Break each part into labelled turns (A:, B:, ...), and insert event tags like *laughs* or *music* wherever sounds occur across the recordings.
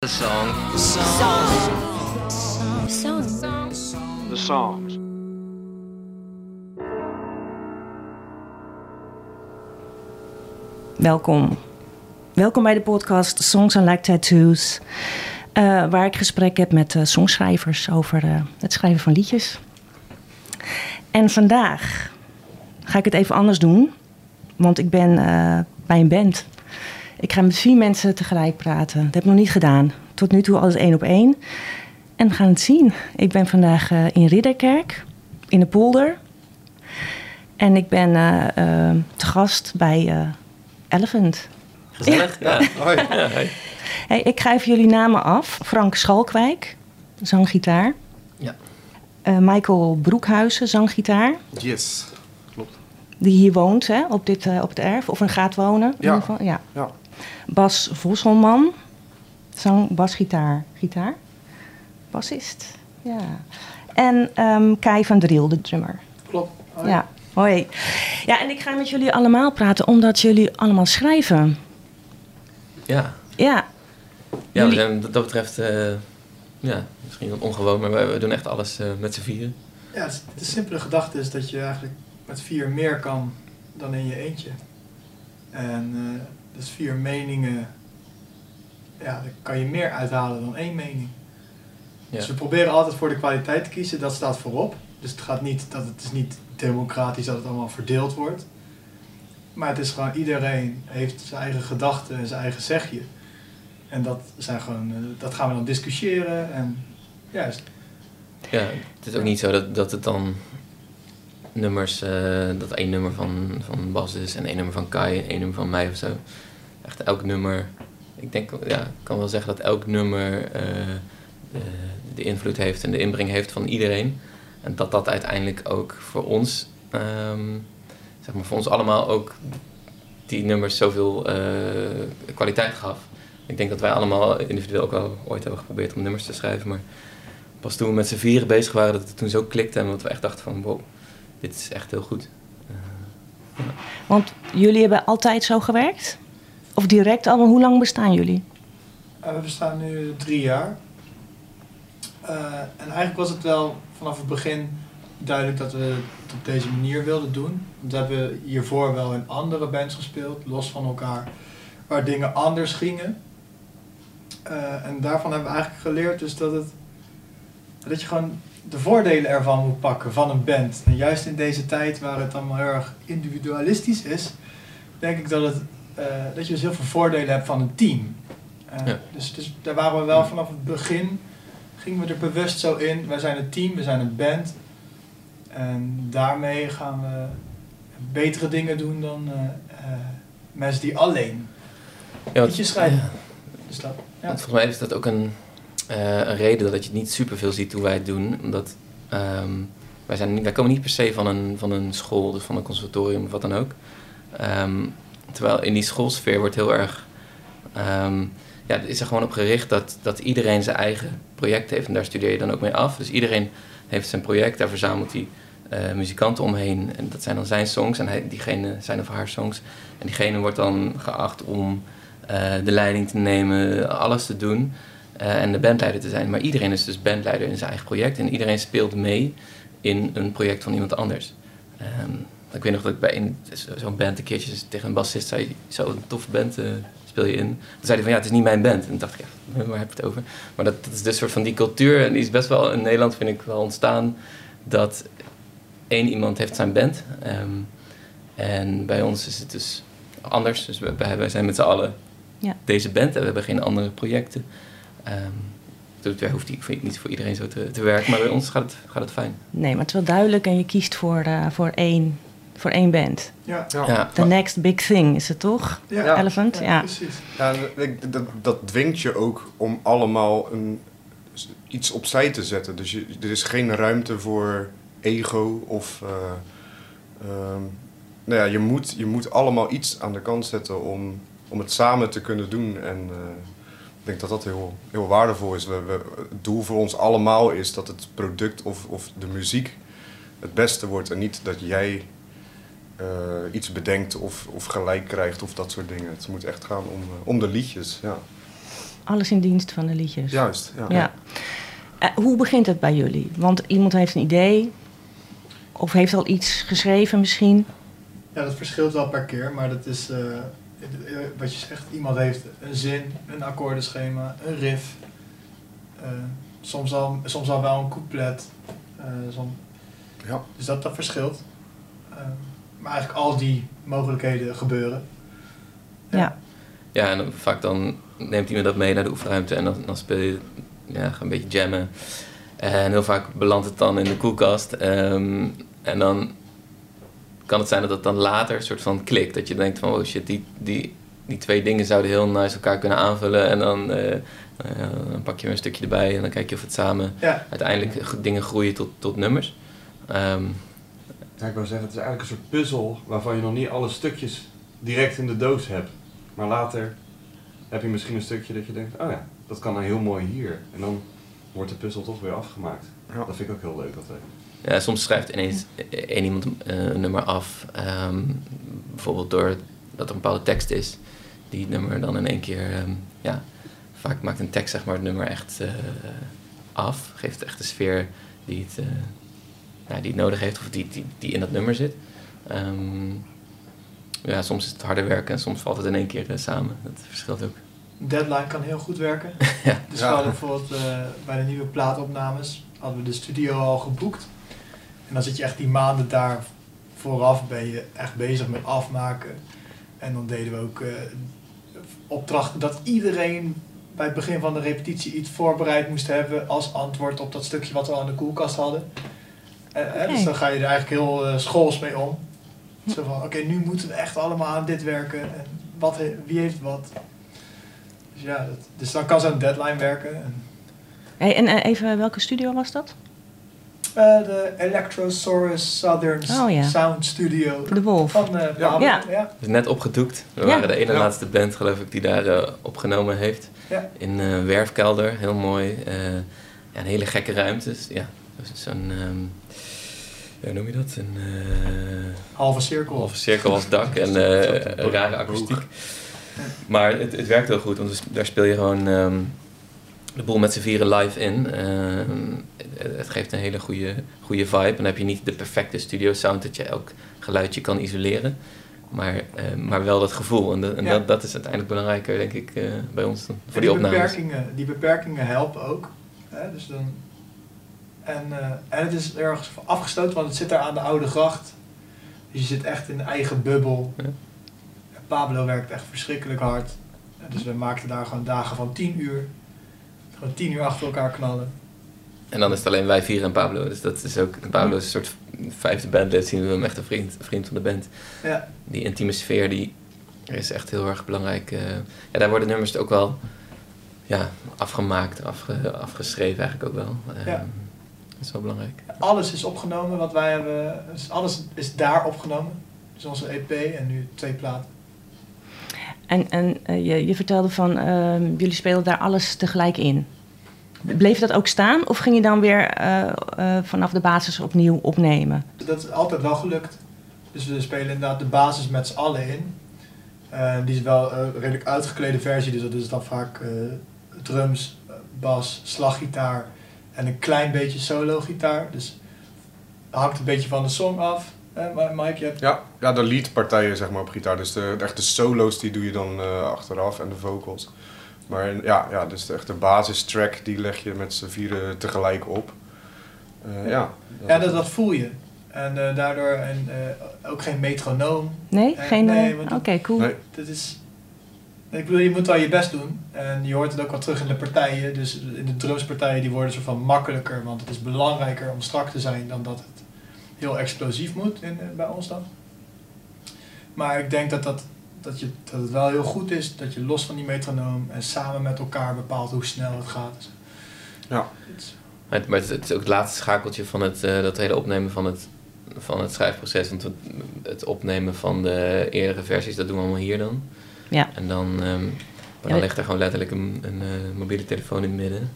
A: The song.
B: Songs.
C: The songs.
D: Welkom. Welkom bij de podcast Songs and Like Tattoos. eh, waar ik gesprek heb met eh, songschrijvers over eh, het schrijven van liedjes. En vandaag ga ik het even anders doen. Want ik ben eh, bij een band. Ik ga met vier mensen tegelijk praten. Dat heb ik nog niet gedaan. Tot nu toe alles één op één. En we gaan het zien. Ik ben vandaag eh, in Ridderkerk, in de polder. En ik ben eh, eh, te gast bij eh, Elephant.
A: Gezellig? Ja.
C: Hoi.
A: Ja, hey.
D: Hey, ik ga even jullie namen af. Frank Schalkwijk, zanggitaar.
A: Ja.
D: Eh, Michael Broekhuizen, zanggitaar.
C: Yes. Klopt.
D: Die hier woont hè, op, dit, eh, op het erf. Of een gaat wonen. in ieder geval. ja.
C: Ja.
D: Bas Vosselman, zang, basgitaar. Gitaar? Bassist. Ja. En ehm Kai van Driel, de drummer.
C: Klopt.
D: Ja, hoi. Ja, en ik ga met jullie allemaal praten omdat jullie allemaal schrijven.
A: Ja.
D: Ja,
A: Ja, we zijn wat dat betreft, eh, ja, misschien wat ongewoon, maar we, we doen echt alles eh, met z'n vieren.
E: Ja, het de simpele gedachte is dat je eigenlijk met vier meer kan dan in je eentje. En eh, dus vier meningen, ja, daar kan je meer uithalen dan één mening.
A: Ja.
E: Dus we proberen altijd voor de kwaliteit te kiezen, dat staat voorop. Dus het gaat niet, dat het is niet democratisch dat het allemaal verdeeld wordt. Maar het is gewoon, iedereen heeft zijn eigen gedachten en zijn eigen zegje. En dat, zijn gewoon, eh, dat gaan we dan discussiëren. En juist,
A: Ja, het is ook niet zo dat, dat het dan nummers, eh, dat één nummer van, van Bas is en één nummer van Kai en één nummer van mij of zo. Echt elk nummer, ik denk, ja, ik kan wel zeggen dat elk nummer eh, de, de invloed heeft en de inbreng heeft van iedereen. En dat dat uiteindelijk ook voor ons, ehm, zeg maar voor ons allemaal ook die nummers zoveel eh, kwaliteit gaf. Ik denk dat wij allemaal individueel ook wel ooit hebben geprobeerd om nummers te schrijven, maar pas toen we met z'n vieren bezig waren, dat het toen zo klikte en dat we echt dachten van wow, dit is echt heel goed. Eh,
D: want jullie hebben altijd zo gewerkt? Of direct al? Hoe lang bestaan jullie?
E: Uh, we bestaan nu drie jaar. Uh, en eigenlijk was het wel vanaf het begin duidelijk dat we het op deze manier wilden doen. Want we hebben hiervoor wel in andere bands gespeeld, los van elkaar, waar dingen anders gingen. Uh, en daarvan hebben we eigenlijk geleerd dus dat, het, dat je gewoon de voordelen ervan moet pakken van een band. En juist in deze tijd waar het allemaal heel erg individualistisch is, denk ik dat, het, uh, dat je dus heel veel voordelen hebt van een team. Uh,
A: Ja.
E: dus, dus daar waren we wel vanaf het begin, gingen we er bewust zo in. Wij zijn een team, we zijn een band. En daarmee gaan we betere dingen doen dan uh, mensen die alleen
A: ja,
E: liedjes schrijven.
A: ja.
E: Dus dat, ja.
A: Volgens mij is dat ook een, eh, een reden dat je het niet superveel ziet hoe wij het doen. Omdat ehm, wij, zijn wij komen niet per se van een, van een school, dus van een conservatorium of wat dan ook. Ehm, terwijl in die schoolsfeer wordt heel erg. ehm, ja, is er gewoon op gericht dat, dat iedereen zijn eigen project heeft en daar studeer je dan ook mee af. Dus iedereen heeft zijn project, daar verzamelt hij eh, muzikanten omheen. En dat zijn dan zijn songs en diegene zijn of haar songs. En diegene wordt dan geacht om eh, de leiding te nemen, alles te doen eh, en de bandleider te zijn. Maar iedereen is dus bandleider in zijn eigen project en iedereen speelt mee in een project van iemand anders. Ehm, ik weet nog dat ik bij een- zo'n band een keertje tegen een bassist zei, zo een toffe band eh, speel je in. Toen zei hij van ja, het is niet mijn band. En toen dacht ik, ja, waar heb je het over? Maar dat, dat is dus soort van die cultuur en die is best wel in Nederland vind ik wel ontstaan dat één iemand heeft zijn band. Ehm, en bij ons is het dus anders. Dus wij, wij zijn met z'n allen
D: Ja.
A: deze band en we hebben geen andere projecten. Ehm dat hoeft niet- niet voor iedereen zo te, te werken, maar bij ons gaat het, gaat het fijn.
D: Nee, maar het is wel duidelijk en je kiest voor, eh, voor, één, voor één band.
E: Ja.
C: Ja.
A: Ja,
D: The next big thing is het toch?
E: Ja.
D: Elephant, ja.
E: precies.
C: Ja, en ik- dat, dat dwingt je ook om allemaal een, iets opzij te zetten. Dus je, er is geen ruimte voor ego of... eh, ehm, nou ja, je moet, je moet allemaal iets aan de kant zetten om, om het samen te kunnen doen. En eh, ik denk dat dat heel, heel waardevol is. We, we, het doel voor ons allemaal is dat het product of, of de muziek het beste wordt. En niet dat jij iets bedenkt of, of gelijk krijgt of dat soort dingen. Het moet echt gaan om, eh, om de liedjes. Ja.
D: Alles in dienst van de liedjes.
C: Juist, ja.
D: Ja. Eh, hoe begint het bij jullie? Want iemand heeft een idee. Of heeft al iets geschreven misschien.
E: Ja, dat verschilt wel per keer, maar dat is eh, eh, wat je zegt. Iemand heeft een zin, een akkoordenschema, een riff. eh, soms, al, soms al wel een couplet. eh, som-
C: Ja.
E: Dus dat, dat verschilt. Maar eigenlijk al die mogelijkheden gebeuren.
D: Ja.
A: Ja, en dan vaak dan neemt iemand dat mee naar de oefenruimte en dan, dan speel je ja, een beetje jammen. En heel vaak belandt het dan in de koelkast. Ehm, en dan kan het zijn dat het dan later een soort van klikt. Dat je denkt van, oh shit, die, die, die twee dingen zouden heel nice elkaar kunnen aanvullen. En dan, eh, eh, dan pak je weer een stukje erbij en dan kijk je of het samen
E: Ja,
A: uiteindelijk dingen groeien tot, tot nummers. Ehm,
B: Ja, ik wou zeggen, het is eigenlijk een soort puzzel waarvan je nog niet alle stukjes direct in de doos hebt. Maar later heb je misschien een stukje dat je denkt, oh ja, dat kan nou heel mooi hier. En dan wordt de puzzel toch weer afgemaakt.
C: Ja.
B: Dat vind ik ook heel leuk altijd.
A: Ja, soms schrijft ineens één iemand eh, een nummer af. ehm, bijvoorbeeld door dat er een bepaalde tekst is. Die het nummer dan in één keer... ehm, ja, vaak maakt een tekst zeg maar, het nummer echt eh, af. Geeft echt de sfeer die het, eh, ja, die het nodig heeft. Of die, die, die in dat nummer zit. Ehm, ja, soms is het harder werken en soms valt het in één keer eh, samen. Dat verschilt ook.
E: deadline kan heel goed werken. *laughs*
A: Ja.
E: Dus
C: Ja.
E: we hadden bijvoorbeeld eh, bij de nieuwe plaatopnames hadden we de studio al geboekt. En dan zit je echt die maanden daar vooraf ben je echt bezig met afmaken. En dan deden we ook eh, opdrachten dat iedereen bij het begin van de repetitie iets voorbereid moest hebben als antwoord op dat stukje wat we al in de koelkast hadden. Eh, dus dan ga je er eigenlijk heel eh, schools mee om. Zo van, oké, nu moeten we echt allemaal aan dit werken. En wat, he- wie heeft wat? Dus ja, dat, dus dan kan zo'n deadline werken. En,
D: Hey, en eh, even, welke studio was dat?
E: eh, de Electrosaurus Southern
D: Oh, ja.
E: Sound Studio
D: De Wolf.
E: van eh Pablo.
D: Ja.
E: Ja.
A: Het is net opgedoekt. We
D: Ja.
A: waren de ene
C: Ja.
A: laatste band, geloof ik, die daar eh, opgenomen heeft.
E: Ja.
A: In eh Werfkelder, heel mooi. Eh, ja, een hele gekke ruimte. Dus, ja, dus zo'n... ehm, ja, hoe noem je dat? Een uh,
E: Halve cirkel.
A: halve cirkel als dak en *laughs* eh, een rare akoestiek. Maar het, het werkt heel goed, want dus daar speel je gewoon ehm, de boel met z'n vieren live in. Ehm, het, het geeft een hele goede, goede vibe. En dan heb je niet de perfecte studio sound dat je elk geluidje kan isoleren. Maar, eh, maar wel dat gevoel. En, dat- en
E: Ja.
A: dat, dat is uiteindelijk belangrijker, denk ik, eh, bij ons dan, voor die opnames.
E: beperkingen, die beperkingen helpen ook. Hè, dus dan, en, eh, en het is ergens afgesloten, want het zit daar aan de oude gracht. Dus je zit echt in een eigen bubbel.
A: Ja.
E: En Pablo werkt echt verschrikkelijk hard. En Dus we maakten daar gewoon dagen van 10 uur. Gewoon 10 uur achter elkaar knallen.
A: En dan is het alleen wij vier en Pablo. Dus dat is ook, Pablo is een soort vijfde bandlid, zien we hem echt een vriend, een vriend van de band.
E: Ja,
A: Die intieme sfeer, die is echt heel erg belangrijk. eh. ja, daar worden nummers ook wel ja, afgemaakt, afge, afgeschreven eigenlijk ook wel. Eh,
E: Ja.
A: Dat is wel belangrijk.
E: alles is opgenomen wat wij hebben. Dus alles is daar opgenomen. Dus onze EP en nu twee platen.
D: En, en eh, je, je vertelde van, ehm, jullie speelden daar alles tegelijk in. Bleef dat ook staan of ging je dan weer eh, eh, vanaf de basis opnieuw opnemen?
E: Dat is altijd wel gelukt. Dus we spelen inderdaad de basis met z'n allen in. Eh, die is wel een redelijk uitgeklede versie, dus dat is dan vaak eh, drums, bas, slaggitaar en een klein beetje solo-gitaar. Dus dat hangt een beetje van de song af. Eh, maar Mike, je hebt...
C: Ja, ja, de leadpartijen zeg maar op gitaar. Dus de, de echte solo's die doe je dan eh, achteraf en de vocals. Maar ja, ja, dus de echte basistrack die leg je met z'n vieren tegelijk op. Eh, ja,
E: Ja, dat, dat voel je. En eh, daardoor en, eh, ook geen metronoom.
D: Nee? Geen,
E: nee,
D: Oké,
E: dat-
D: cool.
C: Nee.
E: Dat is... Ik bedoel, je moet wel je best doen. En je hoort het ook wel terug in de partijen. Dus in de drumspartijen die worden soort van makkelijker. Want het is belangrijker om strak te zijn dan dat het heel explosief moet in, eh, bij ons dan. Maar ik denk dat, dat, dat, je, dat het wel heel goed is dat je los van die metronoom en samen met elkaar bepaalt hoe snel het gaat. Dus
C: Ja.
E: het
A: Maar het, maar het is ook het laatste schakeltje van het, eh, dat hele opnemen van het, van het schrijfproces. Want het, het opnemen van de eerdere versies, dat doen we allemaal hier dan.
D: Ja.
A: En dan, ehm, maar dan
D: Ja.
A: ligt er gewoon letterlijk een, een eh, mobiele telefoon in het midden.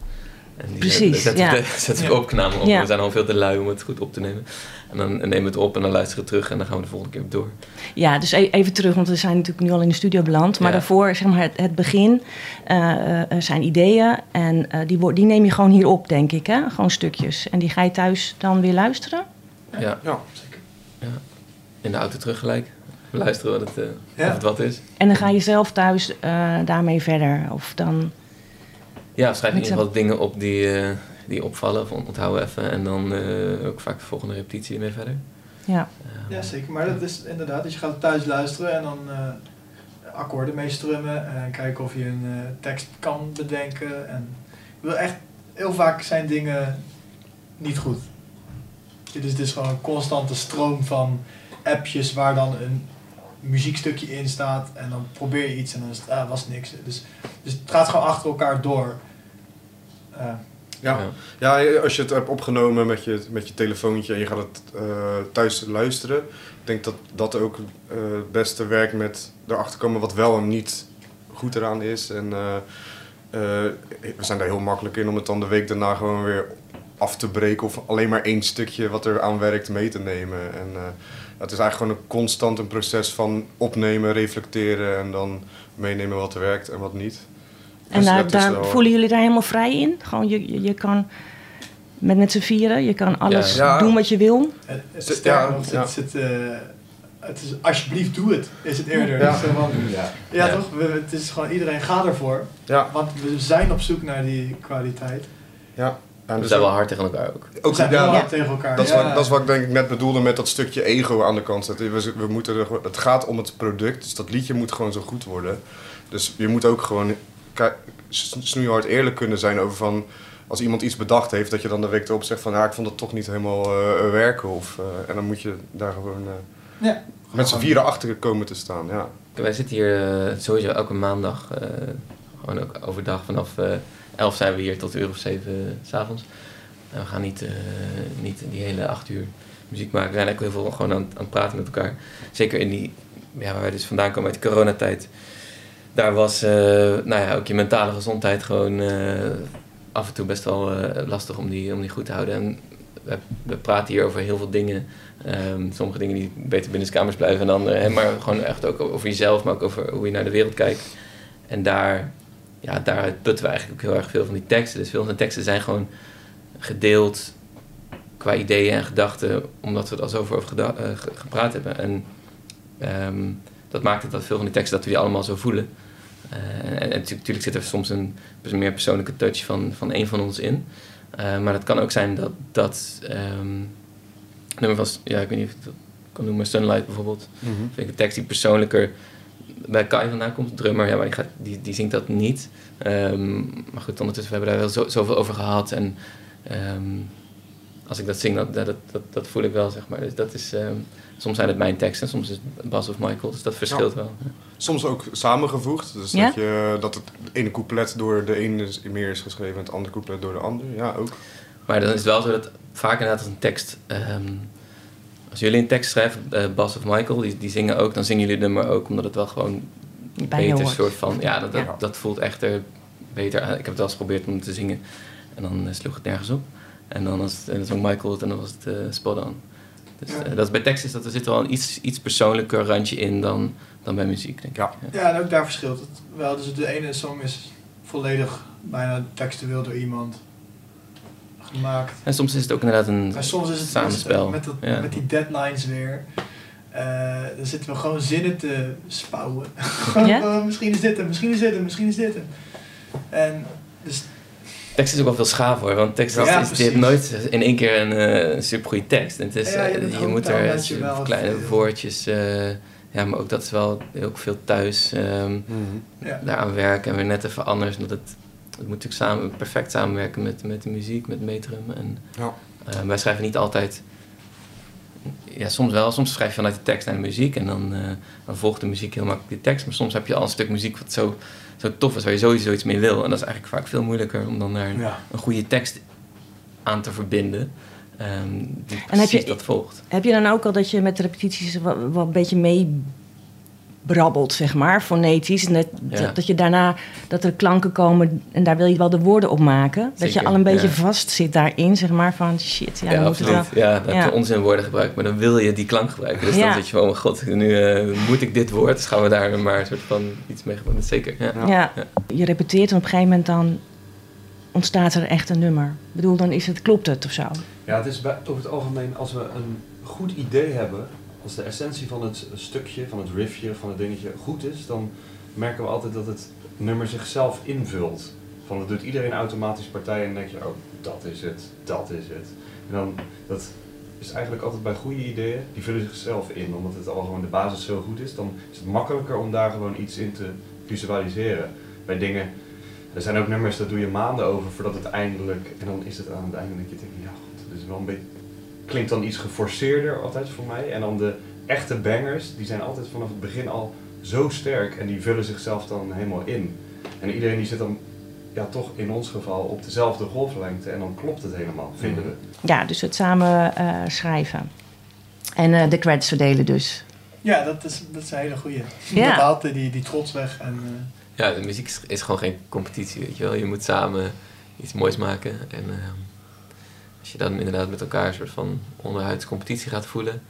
A: En die
D: Precies, ja.
A: we, *laughs* zetten we
E: Ja.
A: opname op.
D: Ja.
A: We zijn al veel te lui om het goed op te nemen. En dan nemen we het op en dan luisteren we terug en dan gaan we de volgende keer door.
D: Ja, dus e- even terug, want we zijn natuurlijk nu al in de studio beland. Maar
A: Ja.
D: daarvoor, zeg maar, het, het begin eh, eh, er zijn ideeën. En eh, die, die neem je gewoon hier op, denk ik. Hè? Gewoon stukjes. En die ga je thuis dan weer luisteren?
A: Ja,
C: Ja.
E: Zeker.
A: in de auto terug gelijk. *laughs* Luisteren wat het, eh,
E: Ja.
A: of het wat is.
D: En dan ga je zelf thuis eh, daarmee verder. Of dan...
A: Ja, schrijf in ieder geval dingen op die, eh, die opvallen. Of onthouden even. En dan eh, ook vaak de volgende repetitie ermee verder.
D: Ja.
E: Ja, zeker. Maar dat is inderdaad, dus je gaat thuis luisteren en dan eh, akkoorden meestrummen en kijken of je een eh, tekst kan bedenken. En ik wil echt, heel vaak zijn dingen niet goed. Dit is, dit is gewoon een constante stroom van appjes waar dan een muziekstukje in staat en dan probeer je iets en dan is het, ah, was niks. Dus, dus het gaat gewoon achter elkaar door. Eh,
C: Ja. Ja, als je het hebt opgenomen met je, met je telefoontje en je gaat het eh, thuis luisteren. Ik denk dat dat ook eh, het beste werkt met erachter komen wat wel en niet goed eraan is. En eh, eh, we zijn daar heel makkelijk in om het dan de week daarna gewoon weer af te breken. Of alleen maar één stukje wat er aan werkt mee te nemen. En eh, het is eigenlijk gewoon een constant een proces van opnemen, reflecteren en dan meenemen wat er werkt en wat niet.
D: En
C: Dus
D: daar,
C: dat is
D: daar
C: wel-
D: voelen jullie daar helemaal vrij in? Gewoon, je, je, je kan met, met z'n vieren, je kan alles
C: Ja.
D: doen wat je wil.
E: Het, het,
C: ja,
E: nog, het, eh, het is alsjeblieft doe het, is het eerder.
C: Ja.
E: Zo van,
B: Ja.
E: ja,
A: Ja.
E: toch? We, het is gewoon iedereen gaat ervoor.
C: Ja,
E: Want we zijn op zoek naar die kwaliteit.
C: ja. En
A: we
C: dus
A: zijn wel hard tegen elkaar ook.
C: Ook,
E: zijn
C: ja, dat-
E: hard tegen elkaar.
C: Dat is, wat, dat is wat ik denk ik net bedoelde met dat stukje ego aan de kant zetten. We, we moeten er, het gaat om het product, dus dat liedje moet gewoon zo goed worden. Dus je moet ook gewoon snoeihard eerlijk kunnen zijn over van... Als iemand iets bedacht heeft, dat je dan de week erop zegt van... Ja, ik vond het toch niet helemaal eh, werken. Of, eh, en dan moet je daar gewoon eh,
E: Ja.
C: met z'n vieren achter komen te staan. Ja.
A: Wij zitten hier sowieso elke maandag, eh, gewoon ook overdag vanaf eh 11 zijn we hier tot een uur of 7 s s'avonds. En we gaan niet, eh, niet die hele acht uur muziek maken. We zijn ook heel veel gewoon aan, aan het praten met elkaar. Zeker in die, ja, waar wij dus vandaan komen uit de coronatijd. Daar was eh, nou ja, ook je mentale gezondheid gewoon eh, af en toe best wel eh, lastig om die, om die goed te houden. En we, we praten hier over heel veel dingen. Ehm, sommige dingen die beter binnen de kamers blijven dan andere. maar gewoon echt ook over jezelf, maar ook over hoe je naar de wereld kijkt. En daar, ja, daaruit putten we eigenlijk ook heel erg veel van die teksten. Dus veel van de teksten zijn gewoon gedeeld qua ideeën en gedachten, omdat we er al zoveel over eh, ge- gepraat hebben. En ehm, dat maakt het dat veel van die teksten dat we die allemaal zo voelen. Eh, en, en natuurlijk zit er soms een, meer persoonlijke touch van, van een van ons in. Eh, maar het kan ook zijn dat dat ehm, nummer van, ja, ik weet niet of ik dat kan noemen, Sunlight bijvoorbeeld. Vind ik een tekst die persoonlijker bij Kai vandaan komt, de drummer, ja, maar die, gaat, die, die zingt dat niet. Ehm, maar goed, ondertussen, we hebben daar wel zo, zoveel over gehad. En ehm, als ik dat zing, dat, dat, dat, dat voel ik wel, zeg maar. Dus dat is, ehm, soms zijn het mijn teksten, soms is het Bas of Michael, dus dat verschilt wel.
C: Soms ook samengevoegd. Dus
D: Ja?
C: dat, je, dat het ene couplet door de ene meer is geschreven en het andere couplet door de ander. Ja, ook.
A: Maar dan is het wel zo dat vaak inderdaad als een tekst... als jullie een tekst schrijven, eh, Bas of Michael, die, die zingen ook, dan zingen jullie het nummer ook, omdat het wel gewoon beter soort van... Ja, dat, dat,
C: Ja.
A: dat voelt echt er beter aan. Ik heb het wel eens geprobeerd om te zingen en dan eh, sloeg het nergens op. En dan, als het, en dan zong Michael het en dan was het eh, spot on. Dus
E: Ja.
A: eh, dat is bij tekst is dat er zit wel een iets, iets persoonlijker randje in dan, dan bij muziek, denk ik.
C: Ja.
E: Ja, en ook daar verschilt het wel. Dus de ene song is volledig bijna textueel door iemand gemaakt.
A: En soms is het ook inderdaad een
E: Maar soms is het
A: samenspel.
E: met, dat,
A: Ja.
E: met die deadlines weer. Eh, dan zitten we gewoon zinnen te spouwen. Gewoon,
D: Ja?
E: eh, *laughs* misschien is dit hem, misschien is dit hem, misschien is dit hem. En dus
A: Tekst is ook wel veel schaaf hoor, want tekst is,
E: Ja,
A: is- je hebt nooit in één keer een, eh, een supergoeie tekst. En het is,
E: Ja, je
A: eh, je moet er
E: je
A: kleine
E: veel-
A: woordjes, eh, ja, maar ook dat is wel heel veel thuis ehm,
E: ja.
A: daaraan werken en weer net even anders. Omdat het, het moet natuurlijk samen, perfect samenwerken met, met de muziek, met metrum. En,
C: Ja.
A: eh, wij schrijven niet altijd, ja soms wel, soms schrijf je vanuit de tekst naar de muziek en dan, eh, dan volgt de muziek heel makkelijk die tekst. Maar soms heb je al een stuk muziek wat zo, zo tof is, waar je sowieso iets mee wil. En dat is eigenlijk vaak veel moeilijker om dan daar een,
E: Ja.
A: een goede tekst aan te verbinden. ehm, die
D: En heb je-
A: precies dat volgt.
D: Heb je dan ook al dat je met de repetities wat, wat een beetje mee brabbelt, zeg maar, fonetisch. En dat,
A: Ja.
D: dat, dat je daarna, dat er klanken komen en daar wil je wel de woorden op maken. Dat je al een beetje
A: ja.
D: vast zit daarin, zeg maar, van shit, ja,
A: Ja,
D: dan moet het
A: absoluut.
D: wel...
A: Ja, dat
D: Ja.
A: je onzin woorden gebruikt, maar dan wil je die klank gebruiken. Dus
D: Ja.
A: dan zit je van, oh mijn god, nu eh, moet ik dit woord, dus gaan we daar maar een soort van iets mee gebruiken. Zeker, ja.
C: Ja.
D: Ja.
A: Ja.
D: je repeteert en op een gegeven moment dan ontstaat er echt een nummer. Ik bedoel, dan is het, klopt het of zo.
B: Ja, het is bij, over het algemeen, als we een goed idee hebben, als de essentie van het stukje, van het riffje, van het dingetje goed is, dan merken we altijd dat het nummer zichzelf invult. Van dat doet iedereen automatisch partij en denk je, oh, dat is het, dat is het. En dan, dat is eigenlijk altijd bij goede ideeën, die vullen zichzelf in, omdat het al gewoon de basis zo goed is, dan is het makkelijker om daar gewoon iets in te visualiseren. Bij dingen, er zijn ook nummers, daar doe je maanden over voordat het eindelijk, en dan is het aan het einde dat je denkt, ja goed, het is wel een beetje, klinkt dan iets geforceerder altijd voor mij. En dan de echte bangers, die zijn altijd vanaf het begin al zo sterk en die vullen zichzelf dan helemaal in. En iedereen die zit dan ja, toch in ons geval op dezelfde golflengte en dan klopt het helemaal, vinden we.
D: Ja, dus het samen eh, schrijven. En eh, de credits verdelen dus.
E: Ja, dat is, dat is een hele goeie.
D: Ja.
E: Dat haalt die, die trots weg. En, eh,
A: Ja, de muziek is, is gewoon geen competitie, weet je wel. Je moet samen iets moois maken. En ehm, als je dan inderdaad met elkaar een soort van onderhuids competitie gaat voelen,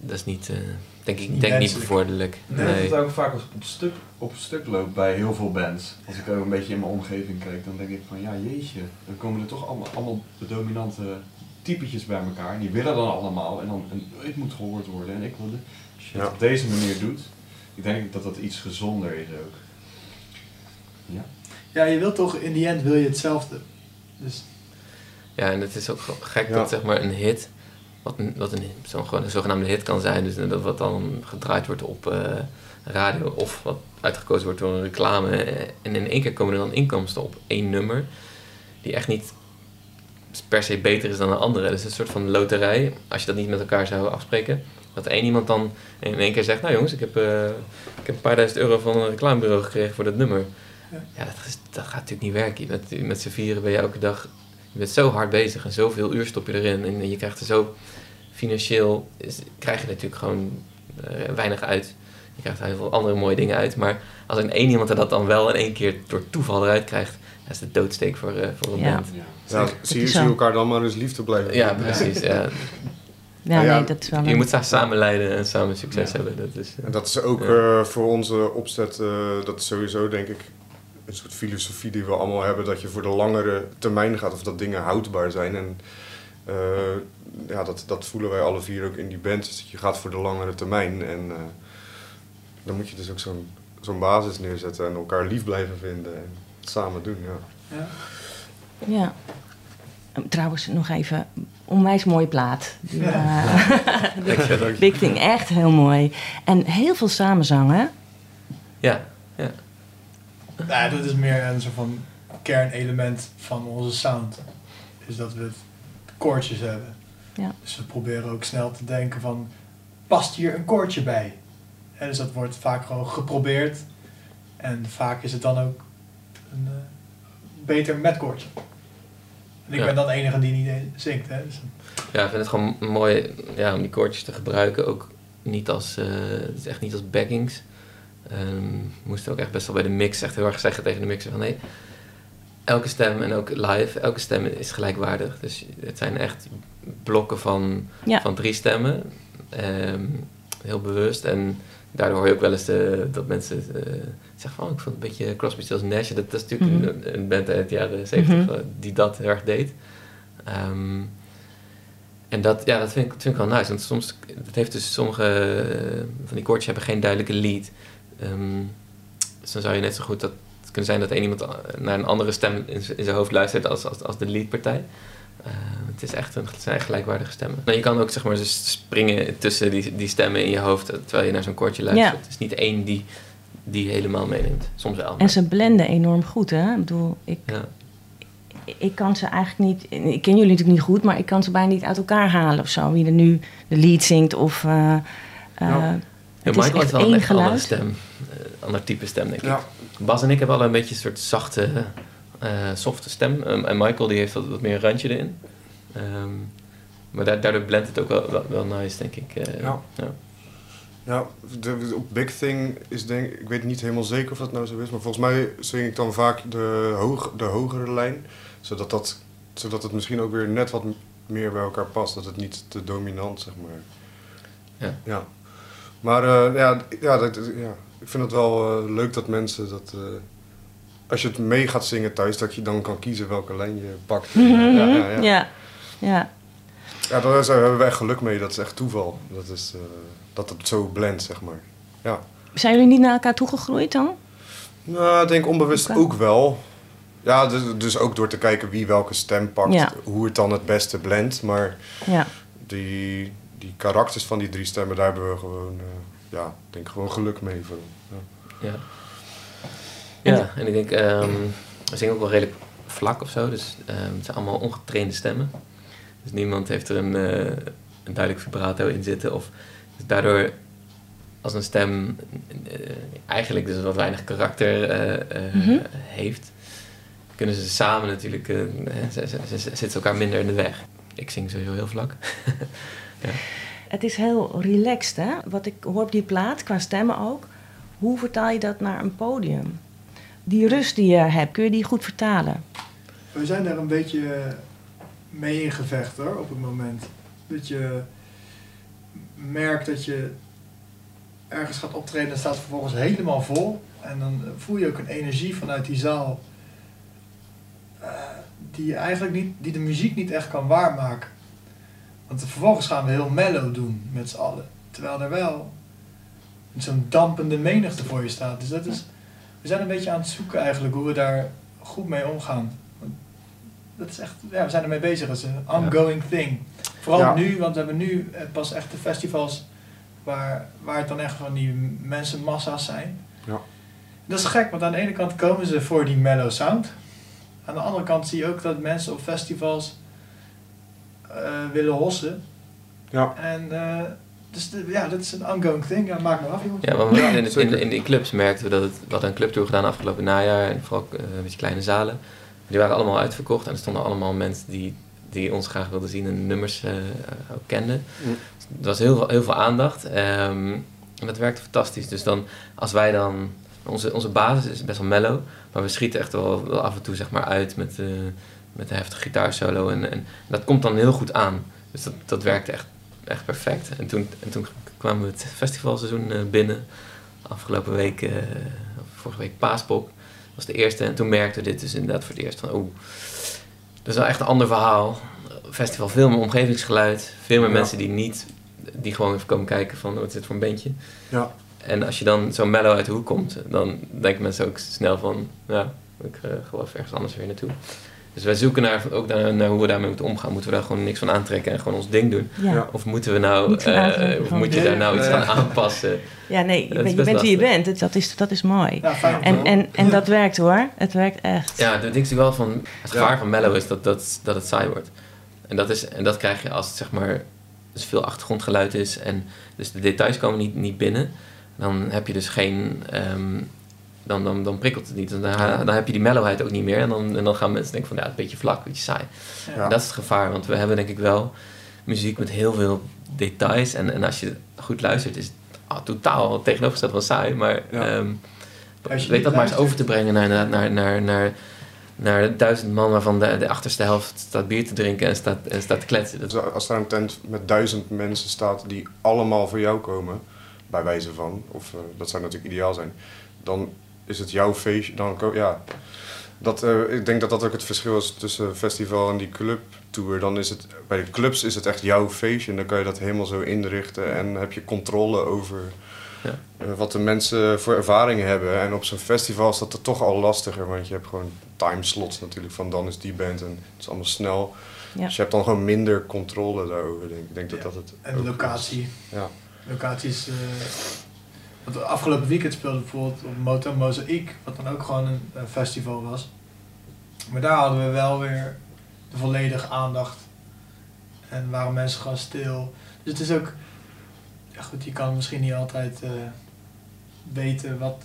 A: dat is niet, eh, denk ik,
E: Niet
A: denk niet bevorderlijk.
B: Ik denk dat
A: Nee.
B: het ook vaak als op stuk, op stuk loopt bij heel veel bands. Als ik ook een beetje in mijn omgeving kijk, dan denk ik van ja jeetje, dan komen er toch allemaal, allemaal de dominante typetjes bij elkaar. En die willen dan allemaal en dan en ik moet gehoord worden en ik wil dit. Als je het
C: Ja.
B: op deze manier doet, ik denk dat dat iets gezonder is ook. Ja.
E: ja, je wilt toch, in die end wil je hetzelfde. Dus
A: Ja, en het is ook gek
C: Ja.
A: dat zeg maar een hit, wat een, wat een, zo'n gewoon een zogenaamde hit kan zijn, dus dat wat dan gedraaid wordt op eh, radio of wat uitgekozen wordt door een reclame. eh, En in één keer komen er dan inkomsten op één nummer, die echt niet per se beter is dan een andere. Dus het is een soort van loterij, als je dat niet met elkaar zou afspreken. Dat één iemand dan in één keer zegt, nou jongens, ik heb, eh, ik heb een paar duizend euro van een reclamebureau gekregen voor dat nummer.
E: Ja.
A: Ja, dat, is, dat gaat natuurlijk niet werken. Met, met z'n vieren ben je elke dag je bent zo hard bezig en zoveel uur stop je erin. En je krijgt er zo financieel, is, krijg je natuurlijk gewoon eh, weinig uit. Je krijgt er heel veel andere mooie dingen uit. Maar als er één iemand er dat dan wel in één keer door toeval eruit krijgt, dat is de doodsteek voor, eh, voor een
D: Ja.
A: band.
B: Ja.
C: Zie,
D: zo.
C: elkaar dan maar eens liefde blijven.
A: Ja, precies. Ja.
D: Ja,
C: Ja,
D: nee, dat is wel
A: Je
D: een-
A: moet samen leiden en samen succes
B: Ja.
A: hebben. Dat is, eh,
C: En dat is ook
A: Ja.
C: eh, voor onze opzet, eh, dat is sowieso denk ik een soort filosofie die we allemaal hebben, dat je voor de langere termijn gaat of dat dingen houdbaar zijn. En eh, ja, dat, dat voelen wij alle vier ook in die band, dus dat je gaat voor de langere termijn. En eh, dan moet je dus ook zo'n zo'n basis neerzetten en elkaar lief blijven vinden en het samen doen. Ja.
E: ja.
D: Ja. Eh, Trouwens, nog even, onwijs mooie plaat. Die,
E: Ja.
D: eh. Big *laughs* Thing, echt heel mooi. En heel veel samenzangen.
A: Ja.
E: Nou, dat is meer een soort van kernelement van onze sound. Is dat we koortjes hebben.
D: Ja.
E: Dus we proberen ook snel te denken van, past hier een koortje bij? En dus dat wordt vaak gewoon geprobeerd. En vaak is het dan ook een eh, beter met koortje. En ik
A: Ja.
E: ben dan de enige die niet zingt. Hè? Dus,
A: Ja, ik vind het gewoon mooi ja, om die koortjes te gebruiken. Ook niet als, eh, het is echt niet als backings. Ehm, we moesten ook echt best wel bij de mix echt heel erg zeggen tegen de mixer van nee, elke stem en ook live, elke stem is gelijkwaardig. Dus het zijn echt blokken van,
D: Ja.
A: van drie stemmen. Ehm, heel bewust. En daardoor hoor je ook wel eens de, dat mensen eh, zeggen van oh, ik vond het een beetje Crosby, Stills Nash. Dat, dat is natuurlijk
D: Mhm.
A: een, een band uit de jaren 70
D: Mhm.
A: eh, die dat heel erg deed. Ehm, en dat, ja, dat vind ik, dat vind ik wel nice. Want soms, het heeft dus sommige eh, van die koortjes hebben geen duidelijke lead. Ehm, dus dan zou je net zo goed dat het kunnen zijn dat één iemand naar een andere stem in, zijn hoofd luistert als, als, als de leadpartij. Eh, het, is echt een, het zijn echt gelijkwaardige stemmen. Nou, je kan ook zeg maar dus springen tussen die, die stemmen in je hoofd eh, terwijl je naar zo'n koortje luistert.
D: Ja.
A: Het is niet één die, die helemaal meeneemt. Soms wel. maar-
D: En ze blenden enorm goed, hè? Ik bedoel, ik,
A: ja.
D: ik kan ze eigenlijk niet... Ik ken jullie natuurlijk niet goed, maar ik kan ze bijna niet uit elkaar halen of zo. Wie er nu de lead zingt of... eh, eh,
C: Ja.
A: Ja,
D: het is
A: Michael heeft wel een echt andere
D: geluid.
A: stem. Eh, ander type stem, denk ik.
C: Ja.
A: Bas en ik hebben al een beetje een soort zachte, eh softe stem. Ehm, en Michael die heeft wat, wat meer een randje erin. Ehm, maar da- daardoor blendt het ook wel, wel, wel nice, denk ik. eh,
C: Ja.
A: ja.
C: Ja, de, Big Thing is denk ik, weet niet helemaal zeker of dat nou zo is, maar volgens mij zing ik dan vaak de, hoog, de hogere lijn, zodat, dat, zodat het misschien ook weer net wat meer bij elkaar past, dat het niet te dominant, zeg maar.
A: Ja.
C: ja. Maar eh, ja, ja, dat, ja, ik vind het wel eh, leuk dat mensen dat, eh, als je het mee gaat zingen thuis, dat je dan kan kiezen welke lijn je pakt. ja, ja, ja.
D: Mhm. ja. ja.
C: Ja, daar hebben we echt geluk mee. Dat is echt toeval. Dat, is, dat het zo blendt, zeg maar. Ja.
D: Zijn jullie niet naar elkaar toegegroeid dan?
C: Nou, ik denk onbewust ook wel. Ja, dus, dus ook door te kijken wie welke stem pakt.
D: Ja.
C: Hoe het dan het beste blendt. Maar
D: Ja.
C: die, die karakters van die drie stemmen, daar hebben we gewoon... eh, ja, denk gewoon geluk mee. Voor. Ja.
A: Ja. Ja, en ik denk, ehm, we zingen ook wel redelijk vlak of zo, dus ehm, het zijn allemaal ongetrainde stemmen. Dus niemand heeft er een, eh, een duidelijk vibrato in zitten. Of, dus daardoor, als een stem eh, eigenlijk dus wat weinig karakter eh, eh,
D: Mhm.
A: heeft, kunnen ze samen natuurlijk, ze, ze, ze- ze zitten elkaar minder in de weg. Ik zing sowieso heel vlak. *laughs*
D: Het is heel relaxed, hè? Wat ik hoor op die plaat, qua stemmen ook. Hoe vertaal je dat naar een podium? Die rust die je hebt, kun je die goed vertalen?
E: We zijn daar een beetje mee in gevecht hoor, op het moment. Dat je merkt dat je ergens gaat optreden en staat vervolgens helemaal vol. En dan voel je ook een energie vanuit die zaal. eh, die, je eigenlijk niet, die de muziek niet echt kan waarmaken. Want vervolgens gaan we heel mellow doen met z'n allen. Terwijl er wel zo'n dampende menigte voor je staat. Dus dat is, we zijn een beetje aan het zoeken eigenlijk hoe we daar goed mee omgaan. Dat is echt, ja, we zijn ermee bezig. Het is een ongoing thing. Vooral
C: Ja.
E: nu, want we hebben nu eh, pas echt de festivals waar, waar het dan echt van die mensenmassa's zijn.
C: Ja.
E: Dat is gek, want aan de ene kant komen ze voor die mellow sound. Aan de andere kant zie je ook dat mensen op festivals willen hossen.
C: Ja.
E: En eh, dus de- ja, dat is een ongoing thing. Ja, maak maar af, jongens.
A: Ja, want
C: Ja,
A: in, in, in die clubs merkten we dat het... We hadden een clubtour gedaan afgelopen najaar. En vooral eh, een beetje kleine zalen. Die waren allemaal uitverkocht. En er stonden allemaal mensen die, die ons graag wilden zien en nummers eh, ook kenden.
C: Mm.
A: Er was heel veel, heel veel aandacht. ehm, en dat werkte fantastisch. Dus dan, als wij dan... Onze, onze basis is best wel mellow. Maar we schieten echt wel, wel af en toe zeg maar uit met, eh met een heftige gitaarsolo. En, en dat komt dan heel goed aan. Dus dat, dat werkte echt, echt perfect. En toen, en toen kwamen we het festivalseizoen eh, binnen. Afgelopen week, eh, vorige week Paaspop was de eerste. En toen merkten we dit dus inderdaad voor het eerst van... Oeh, dat is wel echt een ander verhaal. Festival, veel meer omgevingsgeluid. Veel meer
C: Ja.
A: mensen die niet... Die gewoon even komen kijken van, wat is dit voor een bandje?
C: Ja.
A: En als je dan zo mellow uit de hoek komt, dan denken mensen ook snel van, ja, ik eh, geloof ergens anders weer naartoe. Dus wij zoeken naar, ook naar, naar hoe we daarmee moeten omgaan. Moeten we daar gewoon niks van aantrekken en gewoon ons ding doen?
D: Ja, ja.
C: Ja.
A: Of moeten we nou, eh,
D: aantrekken
A: of moet je daar nou iets
E: Ja.
A: aan aanpassen?
D: nee, je, bent- je
A: best
D: bent wie je bent. Dat is, dat is mooi.
E: Ja, fijn
D: En, en, en dat werkt hoor. Het werkt echt.
A: Ja, dat denk ik wel van, het gevaar
C: Ja.
A: van mellow is dat, dat, dat het saai wordt. En dat, is, en dat krijg je als het zeg maar, dus veel achtergrondgeluid is en dus de details komen niet, niet binnen. Dan heb je dus geen, ehm, dan, dan, dan prikkelt het niet. Dan, dan heb je die mellowheid ook niet meer. En dan, en dan gaan mensen denken van, ja, het is een beetje vlak, een beetje saai.
E: Ja.
A: Dat is het gevaar, want we hebben denk ik wel muziek met heel veel details. En, en als je goed luistert, is het ah, totaal tegenovergesteld van saai. Maar
C: Ja.
E: Als je
A: weet dat maar eens over te brengen naar, naar, naar, naar, naar, naar duizend man waarvan de, de achterste helft staat bier te drinken en staat, en staat te kletsen. Dat,
C: Dus als daar een tent met duizend mensen staat die allemaal voor jou komen, bij wijze van, of eh, dat zou natuurlijk ideaal zijn, dan is het jouw feestje. Dan, ja, dat, eh, ik denk dat dat ook het verschil is tussen festival en die clubtour. Dan is het, bij de clubs is het echt jouw feestje en dan kan je dat helemaal zo inrichten en heb je controle over
A: Ja.
C: eh, wat de mensen voor ervaringen hebben. En op zo'n festival is dat er toch al lastiger, want je hebt gewoon timeslots natuurlijk van dan is die band en het is allemaal snel.
D: Ja.
C: Dus je hebt dan gewoon minder controle daarover, denk ik. Denk dat
E: Ja.
C: dat het
E: En de locatie.
C: is. Ja.
E: Locatie is... want afgelopen weekend speelde bijvoorbeeld op Moto Mozaïek, wat dan ook gewoon een, festival was. Maar daar hadden we wel weer de volledige aandacht. En waren mensen gewoon stil. Dus het is ook... Ja goed, je kan misschien niet altijd eh, weten wat,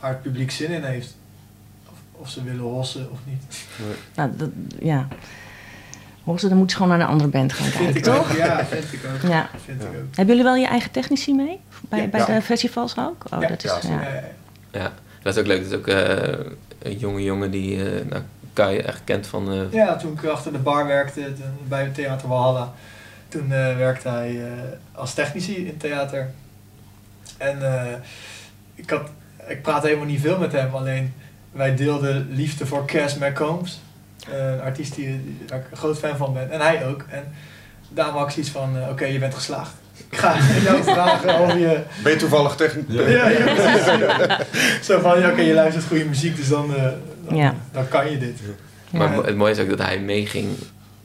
E: waar het publiek zin in heeft. Of, of ze willen hossen of niet.
D: Nou, dat, ja. Dan moeten ze gewoon naar een andere band gaan
E: Vind
D: kijken,
E: ik
D: toch?
E: ook. Ja, vind ik ook.
D: Ja.
E: Vind ik
C: Ja.
E: ook.
D: Hebben jullie wel je eigen technici mee? Bij,
E: Ja.
D: bij
C: Ja.
D: de festivals ook? Oh,
E: Ja.
D: dat is,
C: Ja,
A: dat is ook leuk. Dat is ook eh, een jonge jongen die eh nou, Kai echt kent van... eh,
E: Ja, toen ik achter de bar werkte toen, bij het Theater Walhalla, toen eh, werkte hij eh, als technici in het theater. En eh, ik, had, ik praatte helemaal niet veel met hem, alleen wij deelden liefde voor Cass McCombs. Eh, een artiest die, die- waar ik een groot fan van ben. En hij ook. En daarom had ik zoiets van, eh, oké, je bent geslaagd. Ik ga *laughs* jou vragen of je...
C: Ben je toevallig technisch?
E: Ja, ja, precies. *laughs* Zo van, ja, oké, je luistert goede muziek, dus dan, eh, dan,
D: Ja.
E: dan kan je dit.
A: Maar
E: Ja.
A: het mo- het mooie is ook dat hij meeging.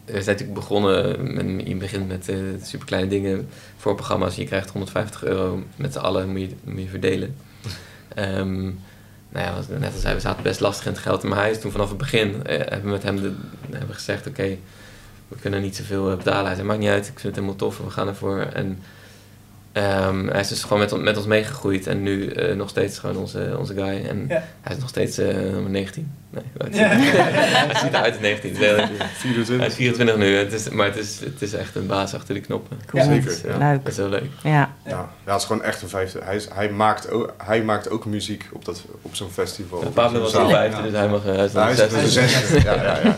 A: We zijn natuurlijk begonnen, met, je begint met eh superkleine dingen voor programma's. Je krijgt 150 euro met z'n allen, moet je, moet je verdelen. Ehm, nou ja, net als hij, we zaten best lastig in het geld. Maar hij is toen vanaf het begin, eh, hebben we met hem de, hebben gezegd, oké, we kunnen niet zoveel eh, betalen. Hij zei, maakt niet uit, ik vind het helemaal tof, we gaan ervoor. En ehm, hij is dus gewoon met, met ons meegegroeid en nu eh, nog steeds gewoon onze, onze guy. En
E: Ja.
A: hij is nog steeds eh, nummer 19. Nee,
E: Ja.
A: hij? *laughs* hij ziet eruit als 19. Het is heel- hij
C: 24.
A: is 24 nu, het is, maar het is, het is echt een baas achter de knoppen.
D: Cool.
E: Ja.
C: Zeker, ja.
D: Leuk.
A: Dat is heel leuk.
D: Ja.
C: Ja, ja, het is gewoon echt een vijfde. Hij, is, hij, maakt, ook, hij maakt ook muziek op, dat, op zo'n festival.
A: Ja, Pablo was al vijfde, dus hij mag eh, hij is
C: Nou, hij is de
A: zesde.
C: zesde. Ja, ja, ja.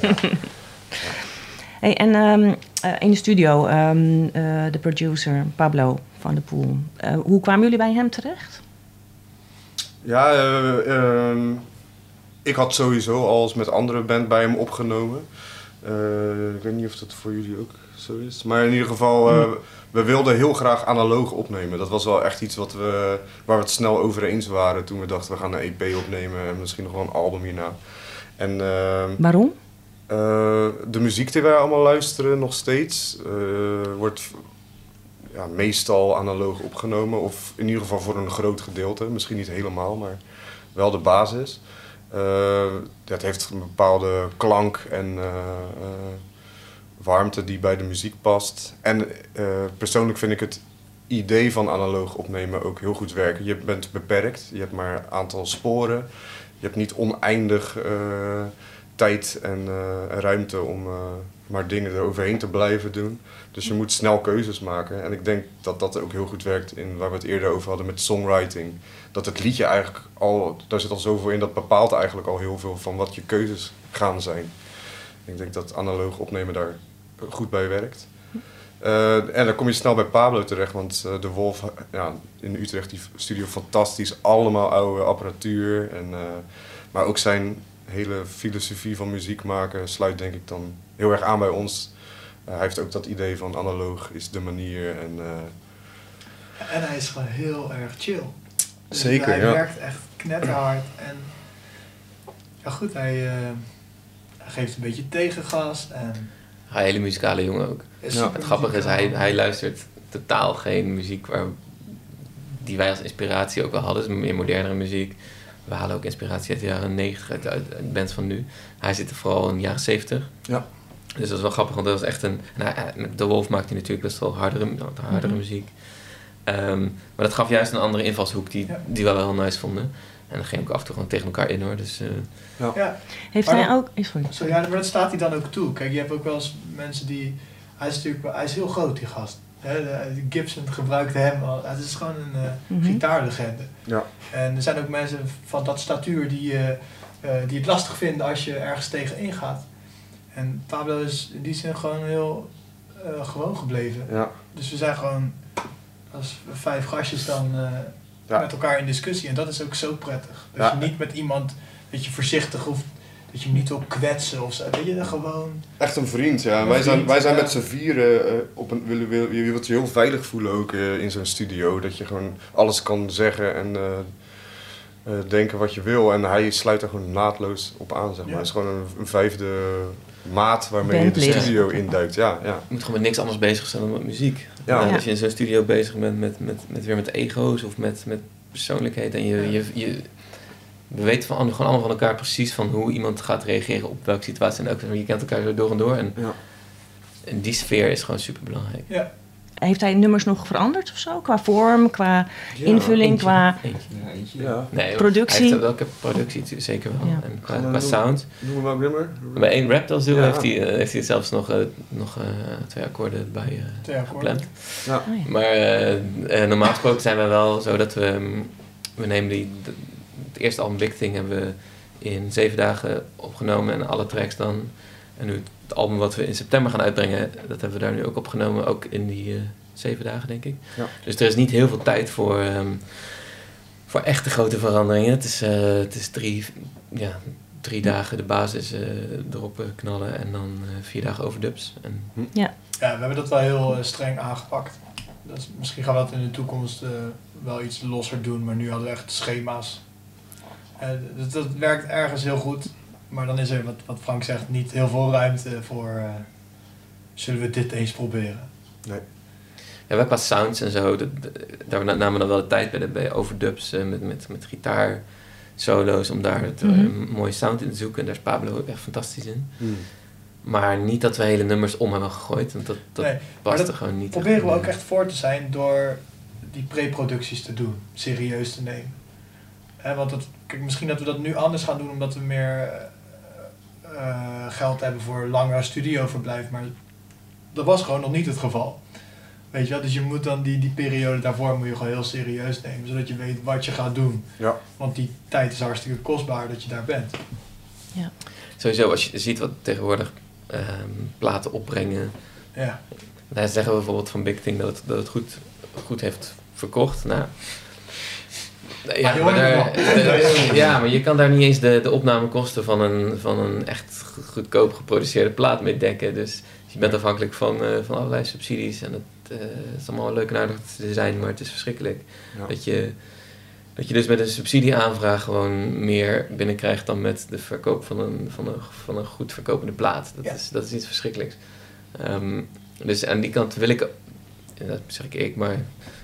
D: Hey, en ehm, eh, in de studio, ehm, eh, de producer Pablo van de Poel. Eh, hoe kwamen jullie bij hem terecht?
C: Ja, eh, ehm, ik had sowieso al eens met andere band bij hem opgenomen. Eh, ik weet niet of dat voor jullie ook zo is. Maar in ieder geval, eh, we wilden heel graag analoog opnemen. Dat was wel echt iets wat we, waar we het snel over eens waren toen we dachten we gaan een EP opnemen en misschien nog wel een album hierna. En ehm,
D: Waarom?
C: de muziek die wij allemaal luisteren nog steeds eh, wordt meestal analoog opgenomen. Of in ieder geval voor een groot gedeelte. Misschien niet helemaal, maar wel de basis. Eh, het heeft een bepaalde klank en eh, eh, warmte die bij de muziek past. En persoonlijk vind ik het idee van analoog opnemen ook heel goed werken. Je bent beperkt, je hebt maar een aantal sporen. Je hebt niet oneindig tijd en ruimte om maar dingen eroverheen te blijven doen. Dus je moet snel keuzes maken. En ik denk dat dat ook heel goed werkt in waar we het eerder over hadden met songwriting. Dat het liedje eigenlijk al, daar zit al zoveel in, dat bepaalt eigenlijk al heel veel van wat je keuzes gaan zijn. Ik denk dat analoog opnemen daar goed bij werkt. Eh, en dan kom je snel bij Pablo terecht, want eh, de Wolf ja, in Utrecht, die studio fantastisch, allemaal oude apparatuur. En, eh, maar ook zijn hele filosofie van muziek maken sluit denk ik dan heel erg aan bij ons. Eh, hij heeft ook dat idee van analoog is de manier. En, eh,
E: En hij is gewoon heel erg chill. Dus
C: Zeker,
E: Hij
C: ja.
E: werkt echt knetterhard. En ja goed, hij, eh, hij geeft een beetje tegengas. En
A: Hij hele muzikale jongen ook.
C: Ja,
A: Het grappige is, hij, hij luistert totaal geen muziek waar, die wij als inspiratie ook wel hadden. Dus meer modernere muziek. We halen ook inspiratie uit de jaren 90, uit, uit, uit bands van nu. Hij zit er vooral in de jaren 70.
C: Ja.
A: Dus dat is wel grappig, want dat was echt een... Nou, met The Wolf maakte hij natuurlijk best wel hardere, hardere
D: Mhm.
A: muziek. Ehm, maar dat gaf juist een andere invalshoek die,
E: Ja.
A: die we wel heel nice vonden. En dan ging ik af en toe gewoon tegen elkaar in hoor. Dus eh,
E: Ja,
D: Heeft
E: Maar
D: hij ook... eh, Sorry.
E: zo, ja, maar dat staat hij dan ook toe. Kijk, je hebt ook wel eens mensen die... Hij is natuurlijk hij is heel groot, die gast. Hè, de- de Gibson gebruikte hem al. Het is gewoon een eh,
D: Mhm.
E: gitaarlegende.
C: ja.
E: En er zijn ook mensen van dat statuur die, eh, eh, die het lastig vinden als je ergens tegen ingaat. En Pablo is in die zin gewoon heel eh, gewoon gebleven.
C: Ja.
E: Dus we zijn gewoon als vijf gastjes dan eh,
C: Ja.
E: met elkaar in discussie. En dat is ook zo prettig. Dat
C: Ja.
E: je niet met iemand, dat je voorzichtig hoeft, dat je hem niet wil kwetsen of zo. Dat je er gewoon...
C: Echt een vriend, ja.
E: Een
C: wij zijn, wij zijn
E: ja.
C: met z'n vieren eh, op een. Willen, wil, je wilt je heel veilig voelen ook eh, in zo'n studio. Dat je gewoon alles kan zeggen en eh, eh, denken wat je wil. En hij sluit er gewoon naadloos op aan, zeg maar.
E: Ja.
C: Hij is gewoon een, een vijfde maat waarmee je de studio induikt. Ja, ja.
A: je moet gewoon met niks anders bezig zijn dan met muziek.
C: Ja.
A: En. Als je in zo'n studio bezig bent met, met, met weer met ego's of met, met persoonlijkheid. En je,
E: Ja.
A: je, je, we weten van, gewoon allemaal van elkaar precies van hoe iemand gaat reageren op welke situatie. En ook, je kent elkaar zo door en door. En,
C: Ja.
A: en die sfeer is gewoon super belangrijk.
E: Ja.
D: Heeft hij nummers nog veranderd of zo? Qua vorm, qua invulling,
A: Eentje,
D: qua
A: eentje.
B: Ja, eentje.
C: Ja.
A: Nee, hoor.
D: Productie?
A: Hij heeft welke productie zeker wel.
D: Ja.
A: En qua, sound.
C: Noem maar welk nummer.
A: Bij één rap als heeft, hij, eh, heeft hij zelfs nog, eh, nog eh, twee akkoorden bij eh
E: Twee akkoorden.
A: gepland.
C: Ja.
D: Oh ja.
A: Maar normaal gesproken zijn we wel zo dat we... mm, we nemen die, de- het eerste album Big Thing hebben we in zeven dagen opgenomen. En alle tracks dan. En nu het album wat we in september gaan uitbrengen... dat hebben we daar nu ook opgenomen. Ook in die eh, zeven dagen, denk ik.
C: Ja.
A: Dus er is niet heel veel tijd voor... ehm, voor echte grote veranderingen. Het is, eh, het is drie, ja, drie dagen de basis eh, erop knallen en dan eh, vier dagen overdubs. En,
E: Ja, we hebben dat wel heel streng aangepakt. Dat is, misschien gaan we dat in de toekomst eh, wel iets losser doen, maar nu hadden we echt schema's. Dat, dat werkt ergens heel goed, maar dan is er, wat, wat Frank zegt, niet heel veel ruimte voor. eh, zullen we dit eens proberen?
A: ja, wel qua sounds en zo, dat, dat- daar namen we dan wel de tijd bij de bij overdubs eh, met, met, met gitaar solo's om daar het, eh,
D: Mhm.
A: een mooie sound in te zoeken. En daar is Pablo echt fantastisch in.
C: Hmm.
A: Maar niet dat we hele nummers om hebben gegooid, want dat, dat
E: nee,
A: past
E: dat
A: er gewoon niet.
E: proberen we ook echt voor te zijn door die pre-producties te doen, serieus te nemen. Hè, want dat, kijk, misschien dat we dat nu anders gaan doen omdat we meer geld hebben voor langer studioverblijf, maar dat was gewoon nog niet het geval. Weet je wel, dus je moet dan die, die periode daarvoor moet je gewoon heel serieus nemen, zodat je weet wat je gaat doen.
C: Ja.
E: Want die tijd is hartstikke kostbaar dat je daar bent.
A: Sowieso, als je ziet wat tegenwoordig ehm, platen opbrengen,
E: Ja,
A: Daar zeggen we bijvoorbeeld van Big Thing dat het, dat het goed, goed heeft verkocht. Nou, ja, maar daar-
E: wel. *laughs*
A: ja, maar je kan daar niet eens de, de opnamekosten van een, van een echt go- goedkoop geproduceerde plaat mee dekken. Dus je bent afhankelijk van, eh, van allerlei subsidies. En het, eh, het is allemaal leuk en aardig te zijn, maar het is verschrikkelijk.
C: Ja.
A: Dat, je, dat je dus met een subsidieaanvraag gewoon meer binnenkrijgt dan met de verkoop van een, van een, van een goed verkopende plaat. Dat,
E: Ja.
A: is, dat is iets verschrikkelijks. Ehm, dus aan die kant wil ik, dat zeg ik ik, maar ik